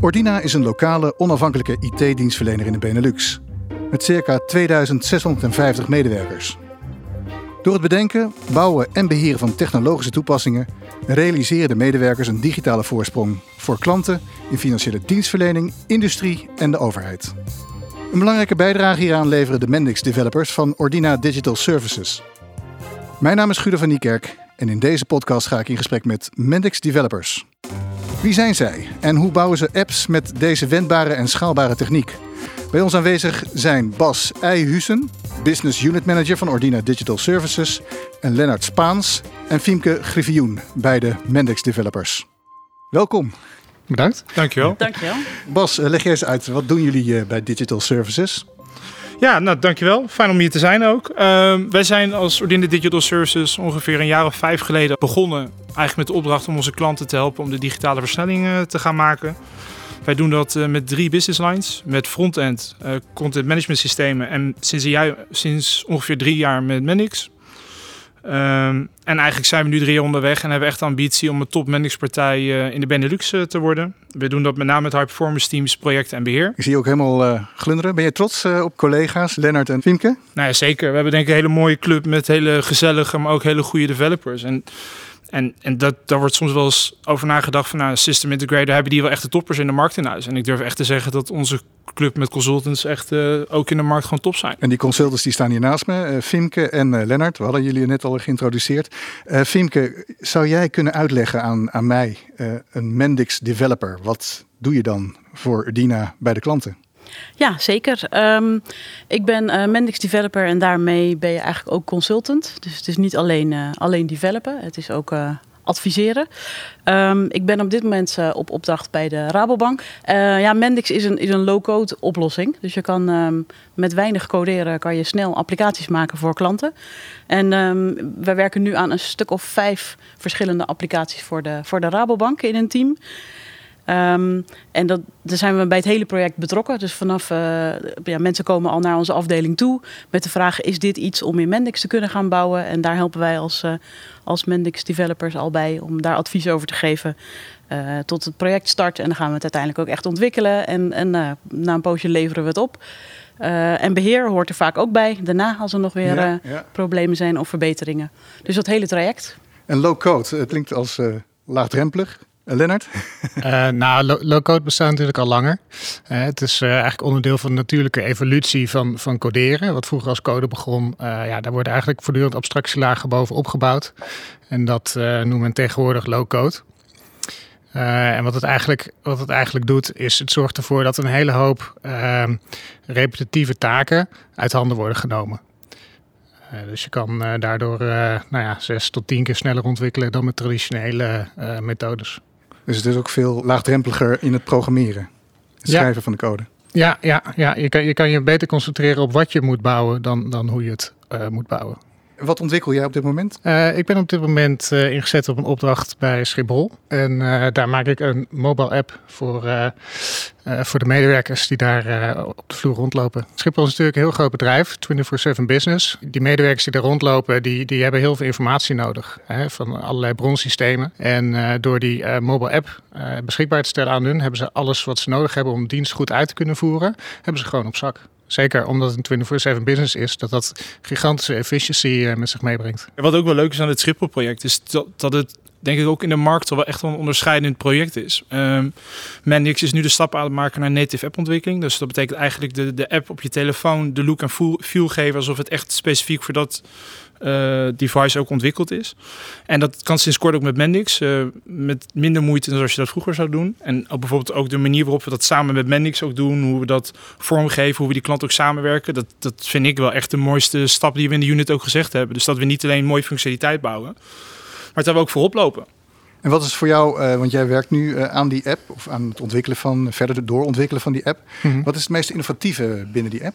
Ordina is een lokale onafhankelijke IT-dienstverlener in de Benelux. Met circa 2650 medewerkers. Door het bedenken, bouwen en beheren van technologische toepassingen realiseren de medewerkers een digitale voorsprong voor klanten in financiële dienstverlening, industrie en de overheid. Een belangrijke bijdrage hieraan leveren de Mendix developers van Ordina Digital Services. Mijn naam is Guido van Niekerk en in deze podcast ga ik in gesprek met Mendix developers. Wie zijn zij en hoe bouwen ze apps met deze wendbare en schaalbare techniek? Bij ons aanwezig zijn Bas Eijhusen, Business Unit Manager van Ordina Digital Services, en Lennart Spaans en Fiemke Griffioen, beide Mendix developers. Welkom. Bedankt. Dankjewel. Dankjewel. Bas, eh, leg jij eens uit, wat doen jullie eh, bij Digital Services? Ja, nou dankjewel. Fijn om hier te zijn ook. Ehm, wij zijn als Ordine Digital Services ongeveer een jaar of vijf geleden begonnen. Eigenlijk met de opdracht om onze klanten te helpen om de digitale versnelling eh, te gaan maken. Wij doen dat eh, met drie business lines. Met frontend, uh, content management systemen en sinds, sinds ongeveer drie jaar met Mendix. Um, en eigenlijk zijn we nu drie jaar onderweg en hebben echt de ambitie om een top partij uh, in de Benelux uh, te worden. We doen dat met name met high performance teams, projecten en beheer. Ik zie je ook helemaal uh, glunderen. Ben je trots op collega's, Lennart en Fiemke? Nou ja, zeker. We hebben denk ik een hele mooie club met hele gezellige, maar ook hele goede developers. En en, en dat, daar wordt soms wel eens over nagedacht van nou, system integrator hebben die wel echt de toppers in de markt in huis. En ik durf echt te zeggen dat onze club met consultants echt uh, ook in de markt gewoon top zijn. En die consultants die staan hier naast me, uh, Fimke en uh, Lennart. We hadden jullie net al geïntroduceerd. Fimke, zou jij kunnen uitleggen aan, aan mij, een Mendix developer, wat doe je dan voor Udina bij de klanten? Ja, zeker. Um, ik ben uh, Mendix developer en daarmee ben je eigenlijk ook consultant. Dus het is niet alleen, uh, alleen developen, het is ook uh, adviseren. Um, ik ben op dit moment op opdracht bij de Rabobank. ja, Mendix is een, is een low-code oplossing. Dus je kan um, met weinig coderen kan je snel applicaties maken voor klanten. En we werken nu aan een stuk of vijf verschillende applicaties voor de, voor de Rabobank in een team. Um, en dat, daar zijn we bij het hele project betrokken. Dus vanaf uh, ja, mensen komen al naar onze afdeling toe met de vraag: is dit iets om in Mendix te kunnen gaan bouwen? En daar helpen wij als, uh, als Mendix developers al bij om daar advies over te geven. Uh, tot het project start. En dan gaan we het uiteindelijk ook echt ontwikkelen. En, en na een poosje leveren we het op. en beheer hoort er vaak ook bij. Daarna, als er nog weer ja, ja. problemen zijn of verbeteringen. Dus dat hele traject. En low code, het klinkt als laagdrempelig. Uh, Lennart? uh, nou, low-code bestaat natuurlijk al langer. Uh, het is eigenlijk onderdeel van de natuurlijke evolutie van, van coderen. Wat vroeger als code begon, ja, daar worden eigenlijk voortdurend abstractielagen bovenop gebouwd. En dat noemt men tegenwoordig low-code. en wat het, eigenlijk, wat het eigenlijk doet, is het zorgt ervoor dat een hele hoop ehm, repetitieve taken uit handen worden genomen. dus je kan daardoor nou ja, zes tot tien keer sneller ontwikkelen dan met traditionele methodes. Dus het is ook veel laagdrempeliger in het programmeren, het schrijven ja. van de code. Ja, ja, ja. Je, kan, je kan je beter concentreren op wat je moet bouwen dan, dan hoe je het uh, moet bouwen. Wat ontwikkel jij op dit moment? Uh, ik ben op dit moment uh, ingezet op een opdracht bij Schiphol. En uh, daar maak ik een mobile app voor, voor de medewerkers die daar op de vloer rondlopen. Schiphol is natuurlijk een heel groot bedrijf, 24-7 business. Die medewerkers die daar rondlopen, die, die hebben heel veel informatie nodig. Hè, van allerlei bronsystemen. En door die mobile app beschikbaar te stellen aan hun, hebben ze alles wat ze nodig hebben om dienst goed uit te kunnen voeren, hebben ze gewoon op zak. Zeker omdat het een 24-7 business is, dat dat gigantische efficiëntie uh, met zich meebrengt. Wat ook wel leuk is aan het Schiphol-project, is dat, dat het denk ik ook in de markt wel echt een onderscheidend project is. Um, Mendix is nu de stap aan het maken naar native app ontwikkeling. Dus dat betekent eigenlijk de, de app op je telefoon de look en feel geven alsof het echt specifiek voor dat uh, device ook ontwikkeld is. En dat kan sinds kort ook met Mendix. Uh, met minder moeite dan als je dat vroeger zou doen. En ook bijvoorbeeld ook de manier waarop we dat samen met Mendix ook doen. Hoe we dat vormgeven, hoe we die klant ook samenwerken. Dat, dat vind ik wel echt de mooiste stap die we in de unit ook gezegd hebben. Dus dat we niet alleen mooie functionaliteit bouwen. Maar dat we ook voorop lopen. En wat is voor jou, uh, want jij werkt nu uh, aan die app, of aan het ontwikkelen van, verder doorontwikkelen van die app. Mm -hmm. Wat is het meest innovatieve binnen die app?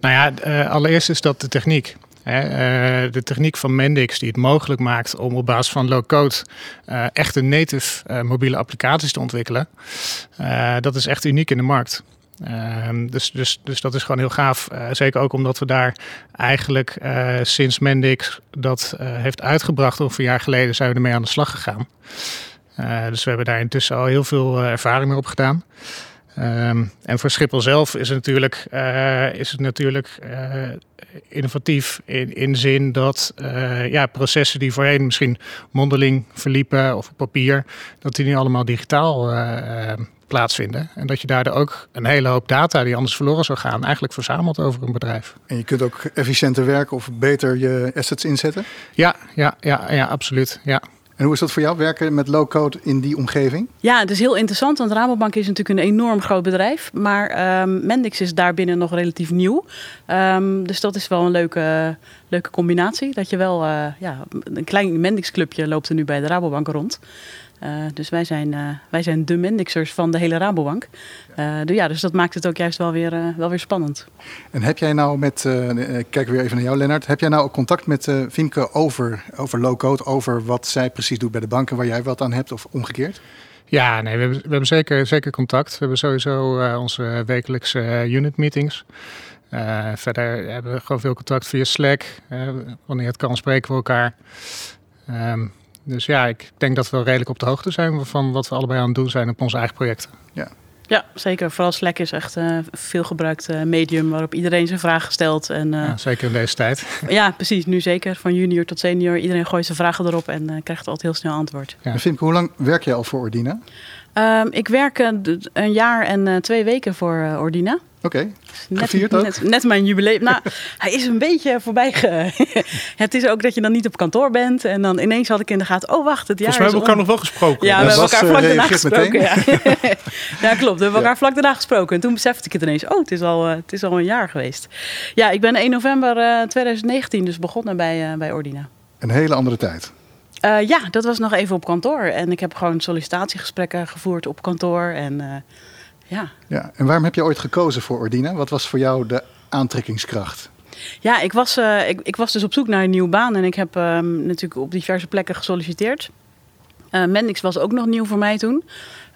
Nou ja, uh, allereerst is dat de techniek. Hè, uh, de techniek van Mendix die het mogelijk maakt om op basis van low-code uh, echte native uh, mobiele applicaties te ontwikkelen. dat is echt uniek in de markt. Ehm, dus, dus, dus dat is gewoon heel gaaf. zeker ook omdat we daar eigenlijk sinds Mendix dat heeft uitgebracht, ongeveer een jaar geleden, zijn we ermee aan de slag gegaan. dus we hebben daar intussen al heel veel ervaring mee opgedaan. Um, en voor Schiphol zelf is het natuurlijk, is het natuurlijk innovatief in, in zin dat ja, processen die voorheen misschien mondeling verliepen of op papier, dat die nu allemaal digitaal plaatsvinden. En dat je daardoor ook een hele hoop data die anders verloren zou gaan, eigenlijk verzamelt over een bedrijf. En je kunt ook efficiënter werken of beter je assets inzetten? Ja, ja, ja, ja absoluut. Ja. En hoe is dat voor jou, werken met low-code in die omgeving? Ja, het is heel interessant, want Rabobank is natuurlijk een enorm groot bedrijf. Maar um, Mendix is daarbinnen nog relatief nieuw. Um, dus dat is wel een leuke, leuke combinatie. Dat je wel, uh, ja, een klein Mendix-clubje loopt er nu bij de Rabobank rond. Uh, dus wij zijn, uh, wij zijn de Mendixers van de hele Rabobank. Uh, dus, ja, dus dat maakt het ook juist wel weer, wel weer spannend. En heb jij nou met, ik kijk weer even naar jou Lennart, heb jij nou ook contact met Fiemke over, over low-code, over wat zij precies doet bij de banken waar jij wat aan hebt of omgekeerd? Ja, nee, we hebben, we hebben zeker, zeker contact. We hebben sowieso onze wekelijkse unit meetings. verder hebben we gewoon veel contact via Slack. wanneer het kan spreken we elkaar. Um, dus ja, ik denk dat we wel redelijk op de hoogte zijn van wat we allebei aan het doen zijn op onze eigen projecten. Ja, ja, zeker. Vooral Slack is echt een uh, veel gebruikt uh, medium waarop iedereen zijn vragen stelt. En, uh, ja, zeker in deze tijd. ja, precies. Nu zeker. Van junior tot senior. Iedereen gooit zijn vragen erop en krijgt altijd heel snel antwoord. Ja. Hoe lang werk je al voor Ordina? Um, ik werk een jaar en twee weken voor Ordina. Oké, okay. net, net, mijn jubileum. Nou, hij is een beetje voorbij. Ge... het is ook dat je dan niet op kantoor bent. En dan ineens had ik in de gaten, oh wacht, het jaar Volgens mij hebben we elkaar nog wel gesproken. Ja, we hebben elkaar vlak daarna gesproken. Ja. ja. klopt. We hebben elkaar vlak daarna gesproken. En toen besefte ik het ineens, oh, het is al, uh, het is al een jaar geweest. Ja, ik ben 1 november uh, 2019 dus begonnen bij, uh, bij Ordina. Een hele andere tijd. Uh, ja, dat was nog even op kantoor. En ik heb gewoon sollicitatiegesprekken gevoerd op kantoor. En ja. ja. En waarom heb je ooit gekozen voor Ordina? Wat was voor jou de aantrekkingskracht? Ja, ik was, uh, ik, ik, was dus op zoek naar een nieuwe baan en ik heb uh, natuurlijk op diverse plekken gesolliciteerd. Uh, Mendix was ook nog nieuw voor mij toen.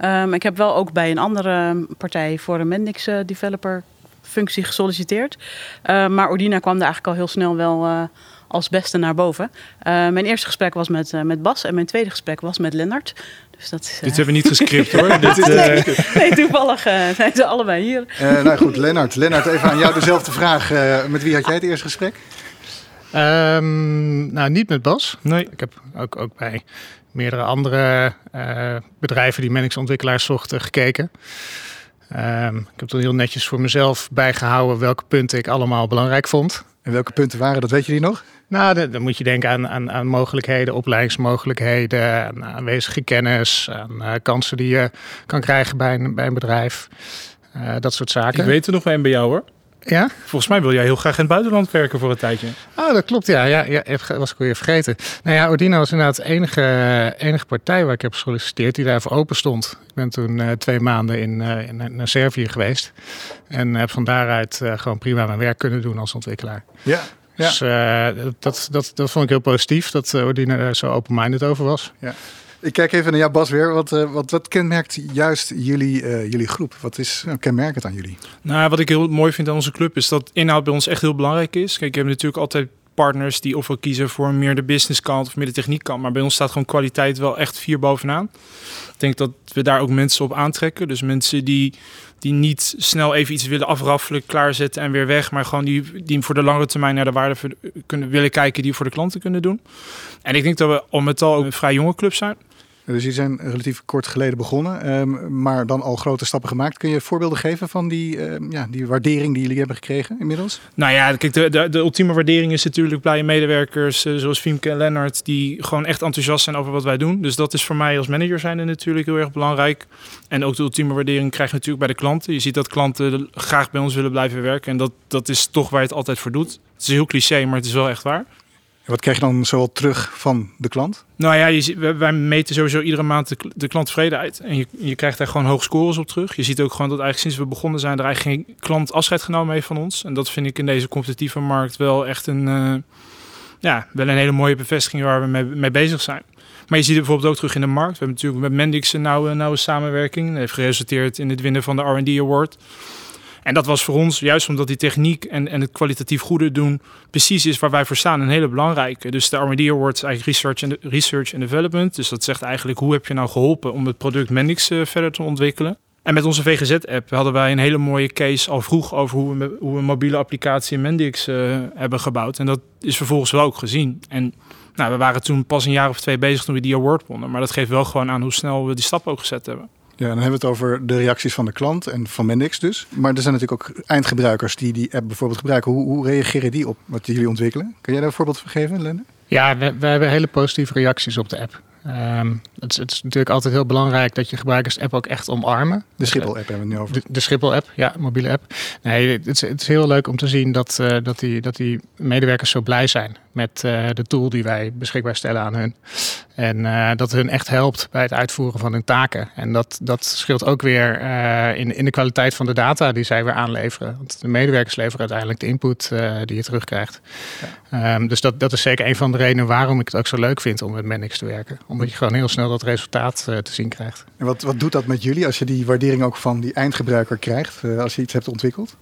Um, ik heb wel ook bij een andere partij voor een Mendix developer functie gesolliciteerd. maar Ordina kwam daar eigenlijk al heel snel wel als beste naar boven. mijn eerste gesprek was met, met Bas en mijn tweede gesprek was met Lennart. Dus dat Dit hebben we niet gescript hoor. Dit, nee, uh... nee, toevallig uh, zijn ze allebei hier. Uh, nou goed, Lennart. Lennart, even aan jou dezelfde vraag. met wie had jij het eerste gesprek? Um, nou, niet met Bas. Nee. Ik heb ook, ook bij meerdere andere bedrijven die Mendix-ontwikkelaars zochten gekeken. Um, ik heb toen heel netjes voor mezelf bijgehouden welke punten ik allemaal belangrijk vond. En welke punten waren dat, weet je die nog? Nou, dan, moet je denken aan, aan, aan mogelijkheden, opleidingsmogelijkheden, aan aanwezige kennis, aan uh, kansen die je kan krijgen bij een, bij een bedrijf. Uh, dat soort zaken. Ik weet er nog een bij jou hoor. Ja? Volgens mij wil jij heel graag in het buitenland werken voor een tijdje. Oh, dat klopt. Ja, ja, ja was ik weer vergeten. Nou ja, Ordina was inderdaad de enige, enige partij waar ik heb gesolliciteerd die daarvoor open stond. Ik ben toen uh, twee maanden in, uh, in, naar Servië geweest. En heb van daaruit uh, gewoon prima mijn werk kunnen doen als ontwikkelaar. Ja. Ja. Dus dat, dat, dat vond ik heel positief, dat Ordine er zo open-minded over was. Ja. Ik kijk even naar jou, Bas, weer. Wat, uh, wat, wat kenmerkt juist jullie, jullie groep? Wat is kenmerkend aan jullie? Nou, wat ik heel mooi vind aan onze club is dat inhoud bij ons echt heel belangrijk is. Kijk, je hebt natuurlijk altijd partners die ofwel kiezen voor meer de business kant of meer de techniek kant. Maar bij ons staat gewoon kwaliteit wel echt vier bovenaan. Ik denk dat we daar ook mensen op aantrekken. Dus mensen die die niet snel even iets willen afraffelen, klaarzetten en weer weg. Maar gewoon die, die voor de langere termijn naar de waarde kunnen willen kijken die voor de klanten kunnen doen. En ik denk dat we om het al een vrij jonge club zijn. Dus jullie zijn relatief kort geleden begonnen, ehm, maar dan al grote stappen gemaakt. Kun je voorbeelden geven van die, ehm, ja, die waardering die jullie hebben gekregen inmiddels? Nou ja, kijk, de, de, ultieme waardering is natuurlijk blije medewerkers uh, zoals Fiemke en Lennart, die gewoon echt enthousiast zijn over wat wij doen. Dus dat is voor mij als manager zijn natuurlijk heel erg belangrijk. En ook de ultieme waardering krijg je natuurlijk bij de klanten. Je ziet dat klanten graag bij ons willen blijven werken en dat, dat is toch waar je het altijd voor doet. Het is heel cliché, maar het is wel echt waar wat krijg je dan zoal terug van de klant? Nou ja, je, wij meten sowieso iedere maand de, de klanttevredenheid. En je, je krijgt daar gewoon hoge scores op terug. Je ziet ook gewoon dat eigenlijk sinds we begonnen zijn... er eigenlijk geen klant afscheid genomen heeft van ons. En dat vind ik in deze competitieve markt wel echt een... Uh, ja, wel een hele mooie bevestiging waar we mee, mee, bezig zijn. Maar je ziet bijvoorbeeld ook terug in de markt. We hebben natuurlijk met Mendix een nauwe, nauwe samenwerking. Dat heeft geresulteerd in het winnen van de R&D Award. En dat was voor ons, juist omdat die techniek en, en het kwalitatief goede doen precies is waar wij voor staan, een hele belangrijke. Dus de R&D Award is eigenlijk research and, research and development. Dus dat zegt eigenlijk hoe heb je nou geholpen om het product Mendix uh, verder te ontwikkelen. En met onze VGZ-app hadden wij een hele mooie case al vroeg over hoe we, hoe een mobiele applicatie in Mendix uh, hebben gebouwd. En dat is vervolgens wel ook gezien. En nou, we waren toen pas een jaar of twee bezig toen we die award wonnen. Maar dat geeft wel gewoon aan hoe snel we die stap ook gezet hebben. Ja, dan hebben we het over de reacties van de klant en van Mendix dus. Maar er zijn natuurlijk ook eindgebruikers die die app bijvoorbeeld gebruiken. Hoe, hoe reageren die op wat jullie ontwikkelen? Kun jij daar een voorbeeld van geven, Lenne? Ja, we, we hebben hele positieve reacties op de app. Um, het, is, het, is, natuurlijk altijd heel belangrijk dat je gebruikers de app ook echt omarmen. De Schiphol-app hebben we het nu over. De, de Schiphol-app, ja, mobiele app. Nee, het is, het is heel leuk om te zien dat, uh, dat, die, dat die medewerkers zo blij zijn met uh, de tool die wij beschikbaar stellen aan hun. En uh, dat hun echt helpt bij het uitvoeren van hun taken. En dat, dat scheelt ook weer uh, in, in de kwaliteit van de data die zij weer aanleveren. Want de medewerkers leveren uiteindelijk de input uh, die je terugkrijgt. Ja. Um, dus dat, dat is zeker een van de redenen waarom ik het ook zo leuk vind om met Mendix te werken. Omdat je gewoon heel snel dat resultaat te zien krijgt. En wat, wat doet dat met jullie als je die waardering ook van die eindgebruiker krijgt als je iets hebt ontwikkeld?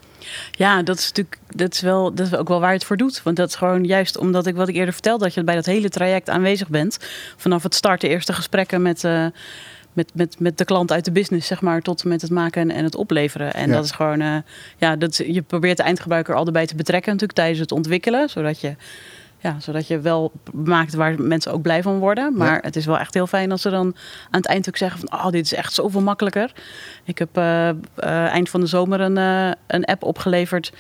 Ja, dat is natuurlijk dat is wel, dat is ook wel waar je het voor doet. Want dat is gewoon juist omdat ik wat ik eerder vertelde, dat je bij dat hele traject aanwezig bent. Vanaf het starten, eerste gesprekken met, uh, met, met, met de klant uit de business, zeg maar, tot met het maken en, en het opleveren. En ja. dat is gewoon, uh, ja, dat, je probeert de eindgebruiker al erbij te betrekken natuurlijk tijdens het ontwikkelen, zodat je ja, zodat je wel maakt waar mensen ook blij van worden. Maar ja. het is wel echt heel fijn als ze dan aan het eind ook zeggen van... oh, dit is echt zoveel makkelijker. Ik heb uh, uh, eind van de zomer een, uh, een app opgeleverd.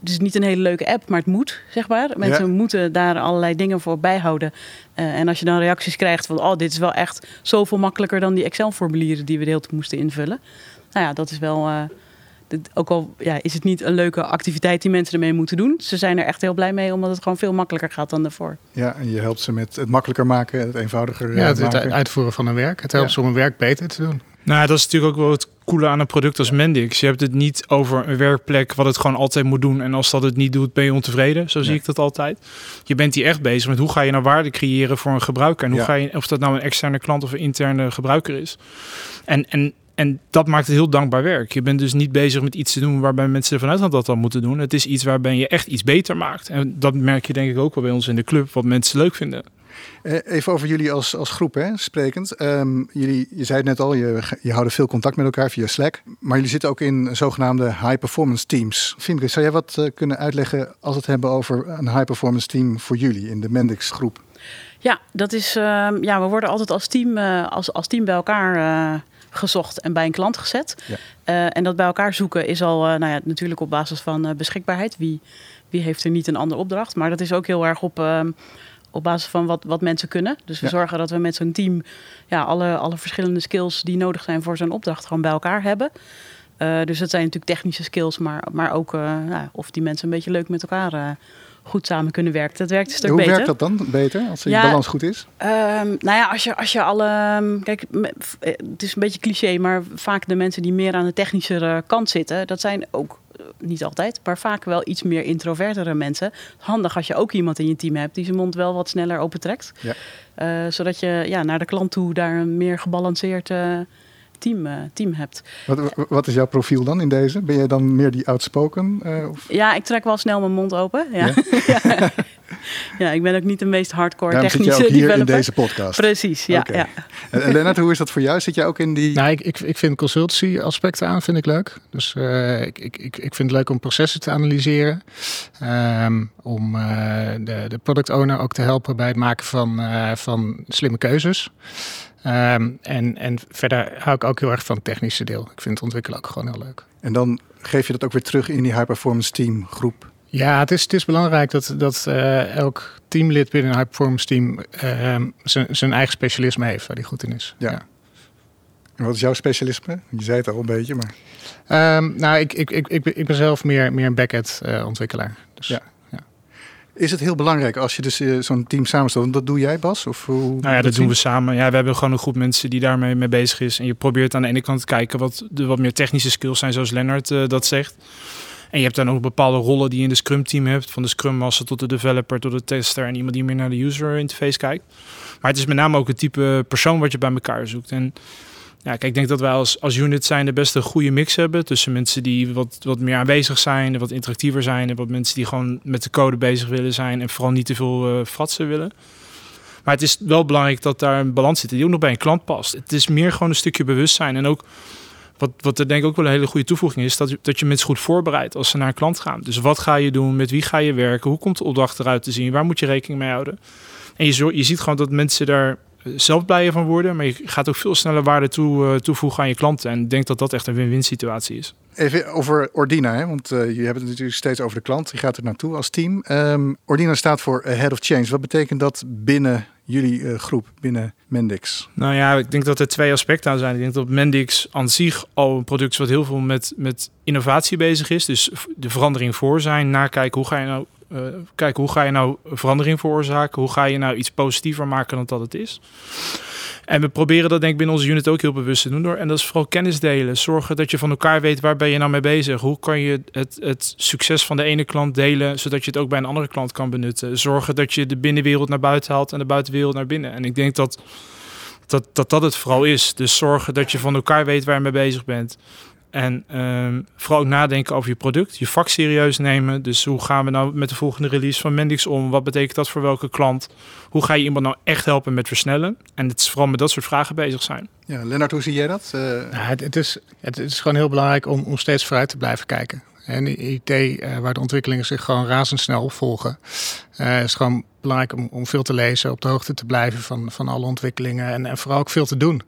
Het is niet een hele leuke app, maar het moet, zeg maar. Mensen ja. moeten daar allerlei dingen voor bijhouden. en als je dan reacties krijgt van... oh, dit is wel echt zoveel makkelijker dan die Excel-formulieren... die we de hele tijd moesten invullen. Nou ja, dat is wel ook al ja, is het niet een leuke activiteit die mensen ermee moeten doen. Ze zijn er echt heel blij mee, omdat het gewoon veel makkelijker gaat dan daarvoor. Ja, en je helpt ze met het makkelijker maken, het eenvoudiger ja, het, maken. het uitvoeren van hun werk. Het helpt ja. ze om hun werk beter te doen. Nou, dat is natuurlijk ook wel het coole aan een product als Mendix. Je hebt het niet over een werkplek wat het gewoon altijd moet doen. En als dat het niet doet, ben je ontevreden. Zo zie nee. ik dat altijd. Je bent hier echt bezig met hoe ga je nou waarde creëren voor een gebruiker. En hoe ja. ga je, of dat nou een externe klant of een interne gebruiker is. En, en en dat maakt het heel dankbaar werk. Je bent dus niet bezig met iets te doen waarbij mensen ervan uitgaan dat dat moeten doen. Het is iets waarbij je echt iets beter maakt. En dat merk je denk ik ook wel bij ons in de club, wat mensen leuk vinden. Even over jullie als, als groep, hè, sprekend. Um, jullie, je zei het net al, je, je houden veel contact met elkaar via Slack. Maar jullie zitten ook in zogenaamde high-performance teams. Fimke, zou jij wat uh, kunnen uitleggen als we het hebben over een high-performance team voor jullie in de Mendix groep? Ja, dat is, uh, ja, we worden altijd als team, uh, als, als team bij elkaar uh, gezocht en bij een klant gezet. Ja. Uh, en dat bij elkaar zoeken is al uh, nou ja, natuurlijk op basis van uh, beschikbaarheid. Wie, wie heeft er niet een andere opdracht? Maar dat is ook heel erg op, op basis van wat, wat mensen kunnen. Dus we ja. zorgen dat we met zo'n team ja, alle, alle verschillende skills die nodig zijn voor zo'n opdracht gewoon bij elkaar hebben. dus dat zijn natuurlijk technische skills, maar, maar ook nou, of die mensen een beetje leuk met elkaar goed samen kunnen werken. Dat werkt een stuk Hoe beter. werkt dat dan beter, als de ja, balans goed is? Um, nou ja, als je, als je alle... Um, kijk, het is een beetje cliché, maar vaak de mensen die meer aan de technische kant zitten... dat zijn ook, niet altijd, maar vaak wel iets meer introvertere mensen. Handig als je ook iemand in je team hebt die zijn mond wel wat sneller opentrekt. Ja. Uh, zodat je ja, naar de klant toe daar een meer gebalanceerd... Uh, team, uh, team hebt. Wat, wat, is jouw profiel dan in deze? Ben jij dan meer die outspoken? Uh, of? Ja, ik trek wel snel mijn mond open. Ja, ja? ja. ja ik ben ook niet de meest hardcore Daarom technische zit je ook hier developer. in deze podcast. Precies, ja. Okay. ja. En Lennart, hoe is dat voor jou? Zit jij ook in die... Nou, ik, ik, ik vind consultancy aspecten aan vind ik leuk. Dus uh, ik, ik, ik vind het leuk om processen te analyseren. Um, om uh, de, de product owner ook te helpen bij het maken van, uh, van slimme keuzes. Um, en, en verder hou ik ook heel erg van het technische deel. Ik vind het ontwikkelen ook gewoon heel leuk. En dan geef je dat ook weer terug in die high performance team groep? Ja, het is, het is belangrijk dat, dat uh, elk teamlid binnen een high performance team uh, zijn eigen specialisme heeft waar die goed in is. Ja. ja. En wat is jouw specialisme? Je zei het al een beetje, maar... Um, nou, ik, ik, ik, ik, ben, ik ben zelf meer, meer een backend uh, ontwikkelaar. Dus, ja. Is het heel belangrijk als je dus uh, zo'n team samenstelt? Dat doe jij, Bas? Of hoe nou ja, dat, dat doen we samen. Ja, we hebben gewoon een groep mensen die daarmee mee bezig is. En je probeert aan de ene kant te kijken wat de wat meer technische skills zijn, zoals Lennart uh, dat zegt. En je hebt dan ook bepaalde rollen die je in de Scrum team hebt. Van de Scrum Master tot de developer, tot de tester. En iemand die meer naar de user interface kijkt. Maar het is met name ook het type persoon wat je bij elkaar zoekt. En Ja, kijk, ik denk dat wij als, als unit zijn de beste goede mix hebben tussen mensen die wat, wat meer aanwezig zijn, wat interactiever zijn en wat mensen die gewoon met de code bezig willen zijn en vooral niet te veel uh, fratsen willen. Maar het is wel belangrijk dat daar een balans zit die ook nog bij een klant past. Het is meer gewoon een stukje bewustzijn en ook wat, wat er denk ik ook wel een hele goede toevoeging is, dat, dat je mensen goed voorbereidt als ze naar een klant gaan. Dus wat ga je doen, met wie ga je werken, hoe komt de opdracht eruit te zien, waar moet je rekening mee houden. En je, je ziet gewoon dat mensen daar zelf blijer van worden, maar je gaat ook veel sneller waarde toe, uh, toevoegen aan je klanten. En ik denk dat dat echt een win-win situatie is. Even over Ordina, hè? want uh, je hebt het natuurlijk steeds over de klant. Je gaat er naartoe als team. Um, Ordina staat voor Head of Change. Wat betekent dat binnen jullie uh, groep, binnen Mendix? Nou ja, ik denk dat er twee aspecten aan zijn. Ik denk dat Mendix aan zich al een product is wat heel veel met, met innovatie bezig is. Dus de verandering voor zijn, nakijken hoe ga je nou uh, kijken hoe ga je nou verandering veroorzaken? Hoe ga je nou iets positiever maken dan dat het is? En we proberen dat denk ik binnen onze unit ook heel bewust te doen door. En dat is vooral kennis delen. Zorgen dat je van elkaar weet waar ben je nou mee bezig. Hoe kan je het, het succes van de ene klant delen, zodat je het ook bij een andere klant kan benutten. Zorgen dat je de binnenwereld naar buiten haalt en de buitenwereld naar binnen. En ik denk dat dat, dat, dat het vooral is. Dus zorgen dat je van elkaar weet waar je mee bezig bent. En um, vooral ook nadenken over je product, je vak serieus nemen. Dus hoe gaan we nou met de volgende release van Mendix om? Wat betekent dat voor welke klant? Hoe ga je iemand nou echt helpen met versnellen? En het is vooral met dat soort vragen bezig zijn. Ja, Lennart, hoe zie jij dat? Uh... Nou, het, het, is, het, is gewoon heel belangrijk om, om steeds vooruit te blijven kijken. En IT, uh, waar de ontwikkelingen zich gewoon razendsnel volgen, uh, is gewoon belangrijk om, om veel te lezen, op de hoogte te blijven van, van alle ontwikkelingen en, en vooral ook veel te doen.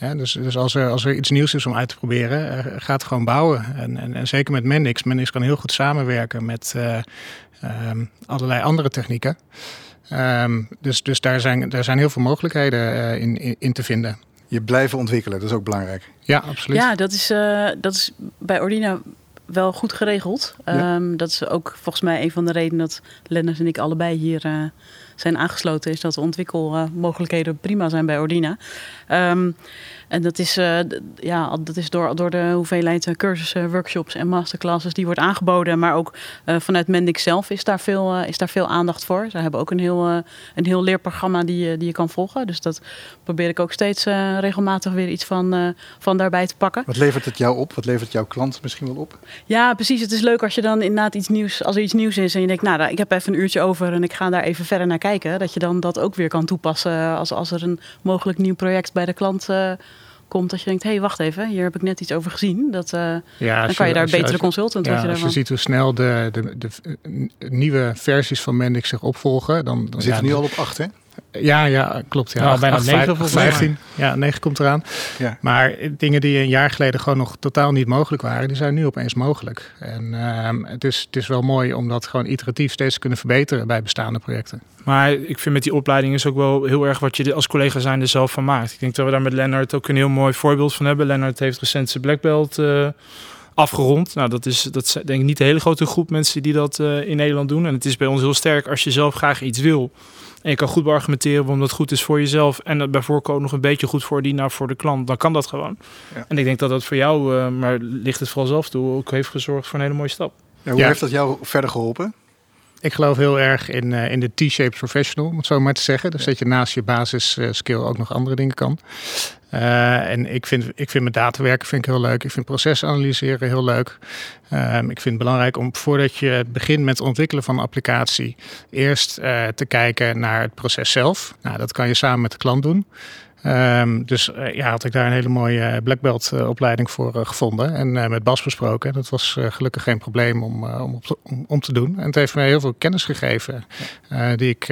Ja, dus dus als, er, als er iets nieuws is om uit te proberen, uh, ga het gewoon bouwen. En, en, en, zeker met Mendix. Mendix kan heel goed samenwerken met uh, um, allerlei andere technieken. Um, dus dus daar, zijn, daar zijn heel veel mogelijkheden uh, in, in, in, te vinden. Je blijven ontwikkelen, dat is ook belangrijk. Ja, absoluut. Ja, dat is, dat is bij Ordina wel goed geregeld. Ja. Um, dat is ook volgens mij een van de redenen dat Lennart en ik allebei hier zijn aangesloten, is dat de ontwikkelmogelijkheden prima zijn bij Ordina. Um, en dat is, uh, ja, dat is door, door de hoeveelheid eh, cursussen, workshops en masterclasses die wordt aangeboden. Maar ook uh, vanuit Mendix zelf is daar, veel, uh, is daar veel aandacht voor. Ze hebben ook een heel, een heel leerprogramma die, die je kan volgen. Dus dat probeer ik ook steeds regelmatig weer iets van, van daarbij te pakken. Wat levert het jou op? Wat levert jouw klant misschien wel op? Ja, precies. Het is leuk als je dan inderdaad iets nieuws, als er iets nieuws is en je denkt, nou, ik heb even een uurtje over en ik ga daar even verder naar kijken. Dat je dan dat ook weer kan toepassen als, als er een mogelijk nieuw project bij de klant komt dat je denkt, hé, hey, wacht even, hier heb ik net iets over gezien. Dat, uh, ja, dan kan je daar je, betere consultant ja, Als je ziet hoe snel de, de, de, de, nieuwe versies van Mendix zich opvolgen, dan... dan zitten ja, nu al op 8, hè? Ja, ja, klopt. Ja. Nou, bijna 9 of 15. Ja, 9 komt eraan. Ja. Maar dingen die een jaar geleden gewoon nog totaal niet mogelijk waren, die zijn nu opeens mogelijk. En uh, het, is, het is wel mooi om dat gewoon iteratief steeds te kunnen verbeteren bij bestaande projecten. Maar ik vind met die opleiding is ook wel heel erg wat je als collega zijn er zelf van maakt. Ik denk dat we daar met Lennart ook een heel mooi voorbeeld van hebben. Lennart heeft recent zijn Black Belt uh, afgerond. Nou, dat is, dat is denk ik niet een hele grote groep mensen die dat uh, in Nederland doen. En het is bij ons heel sterk als je zelf graag iets wil. En je kan goed argumenteren waarom dat goed is voor jezelf. En dat bij voorkeur nog een beetje goed voor die nou voor de klant. Dan kan dat gewoon. Ja. En ik denk dat dat voor jou, uh, maar ligt het vooral zelf toe, ook heeft gezorgd voor een hele mooie stap. Ja, hoe ja. heeft dat jou verder geholpen? Ik geloof heel erg in, uh, in de T-shaped professional, om het zo maar te zeggen. Dus ja. dat je naast je basis uh, skill ook nog andere dingen kan. Uh, en ik vind, ik vind met data werken vind ik heel leuk. Ik vind proces analyseren heel leuk. Um, ik vind het belangrijk om voordat je begint met het ontwikkelen van een applicatie, eerst te kijken naar het proces zelf. Nou, dat kan je samen met de klant doen. Um, dus uh, ja, had ik daar een hele mooie black belt uh, opleiding voor uh, gevonden en met Bas besproken. Dat was gelukkig geen probleem om, om, op te, om, om, te doen. En het heeft me heel veel kennis gegeven die ik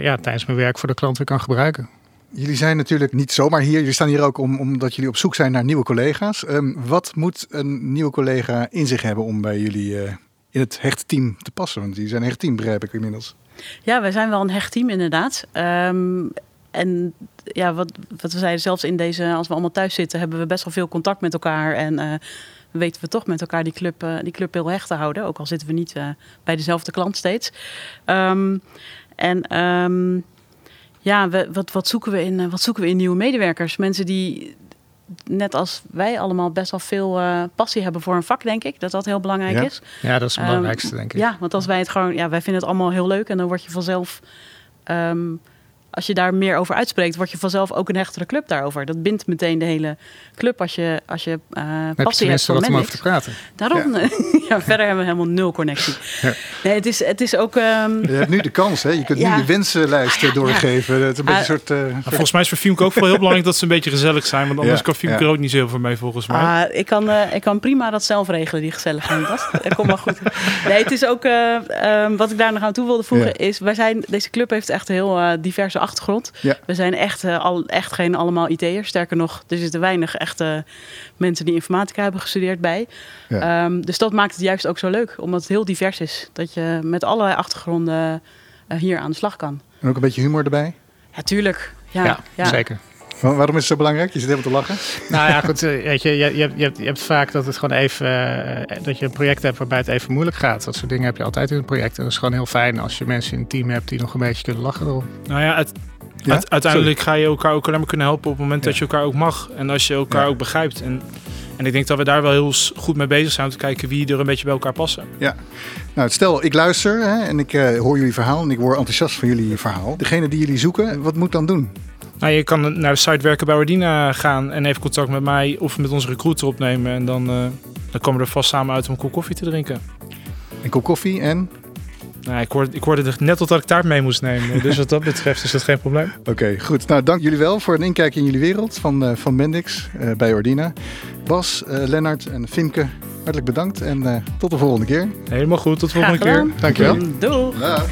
ja, tijdens mijn werk voor de klant weer kan gebruiken. Jullie zijn natuurlijk niet zomaar hier. Jullie staan hier ook om, omdat jullie op zoek zijn naar nieuwe collega's. Um, wat moet een nieuwe collega in zich hebben om bij jullie in het hecht team te passen? Want jullie zijn een hecht team, begrijp ik inmiddels. Ja, wij zijn wel een hecht team inderdaad. Um, en ja, wat, wat we zeiden, zelfs in deze, als we allemaal thuis zitten, hebben we best wel veel contact met elkaar. En uh, weten we toch met elkaar die club, uh, die club heel hecht te houden. Ook al zitten we niet uh, bij dezelfde klant steeds. Um, en um, ja, we, wat, wat, zoeken we in, wat zoeken we in nieuwe medewerkers? Mensen die, net als wij allemaal, best wel veel passie hebben voor een vak, denk ik. Dat dat heel belangrijk ja. is. Ja, dat is het belangrijkste, um, denk ik. Ja, want als wij het gewoon, ja, wij vinden het allemaal heel leuk en dan word je vanzelf. Um, als je daar meer over uitspreekt, word je vanzelf ook een hechtere club daarover. Dat bindt meteen de hele club als je, als je uh, Heb je passie hebt voor wat om over te praten. Daarom, ja. verder hebben we helemaal nul connectie. Nee, het is, het is ook... ehm, Je hebt nu de kans, hè? Je kunt Ja. nu je wensenlijst eh, doorgeven. Het is een beetje een Ah. soort... eh, Maar volgens mij is voor Fiemke ook wel heel belangrijk dat ze een beetje gezellig zijn. Want anders Ja, kan ja. er ook niet zo heel veel mee volgens mij. Ah, ik, kan, eh, ik kan prima dat zelf regelen, die gezelligheid. Dat, dat komt wel goed. Nee, het is ook, eh, ehm, wat ik daar nog aan toe wilde voegen, Ja. is, wij zijn, deze club heeft echt een heel diverse achtergrond. Ja. We zijn echt, al, echt geen allemaal IT'ers. Sterker nog, er zitten weinig echte mensen die informatica hebben gestudeerd bij. Ja. Ehm, dus dat maakt het juist ook zo leuk, omdat het heel divers is. Dat je met allerlei achtergronden eh, hier aan de slag kan. en ook een beetje humor erbij. Ja, tuurlijk. Ja, Ja, ja. zeker. Wa- Waarom is het zo belangrijk? Je zit helemaal te lachen. Nou ja, goed. eh, Weet je, je, je, hebt, je, hebt, je hebt vaak dat het gewoon even. eh, dat je een project hebt waarbij het even moeilijk gaat. Dat soort dingen heb je altijd in een project. En dat is gewoon heel fijn als je mensen in een team hebt die nog een beetje kunnen lachen erom. Nou ja, het, Ja? uiteindelijk ga je elkaar ook alleen maar kunnen helpen op het moment Ja. dat je elkaar ook mag. En als je elkaar Ja. ook begrijpt. En, en ik denk dat we daar wel heel goed mee bezig zijn om te kijken wie er een beetje bij elkaar passen. Nou, stel, ik luister hè, en ik eh, hoor jullie verhaal en ik word enthousiast van jullie verhaal. Degene die jullie zoeken, wat moet dan doen? Nou, je kan naar de site werken bij Ordina gaan en even contact met mij of met onze recruiter opnemen. En dan, eh, dan komen we er vast samen uit om een kop koffie te drinken. Een kop koffie en... Nou, ik, hoorde, ik hoorde er net tot dat ik taart mee moest nemen. Dus wat dat betreft is dat geen probleem. Oké, goed. Nou, dank jullie wel voor een inkijk in jullie wereld van, eh, van Mendix eh, bij Ordina. Bas, eh, Lennart en Fimke, hartelijk bedankt en eh, tot de volgende keer. Helemaal goed, tot de volgende keer. Dankjewel. Doei. Dag.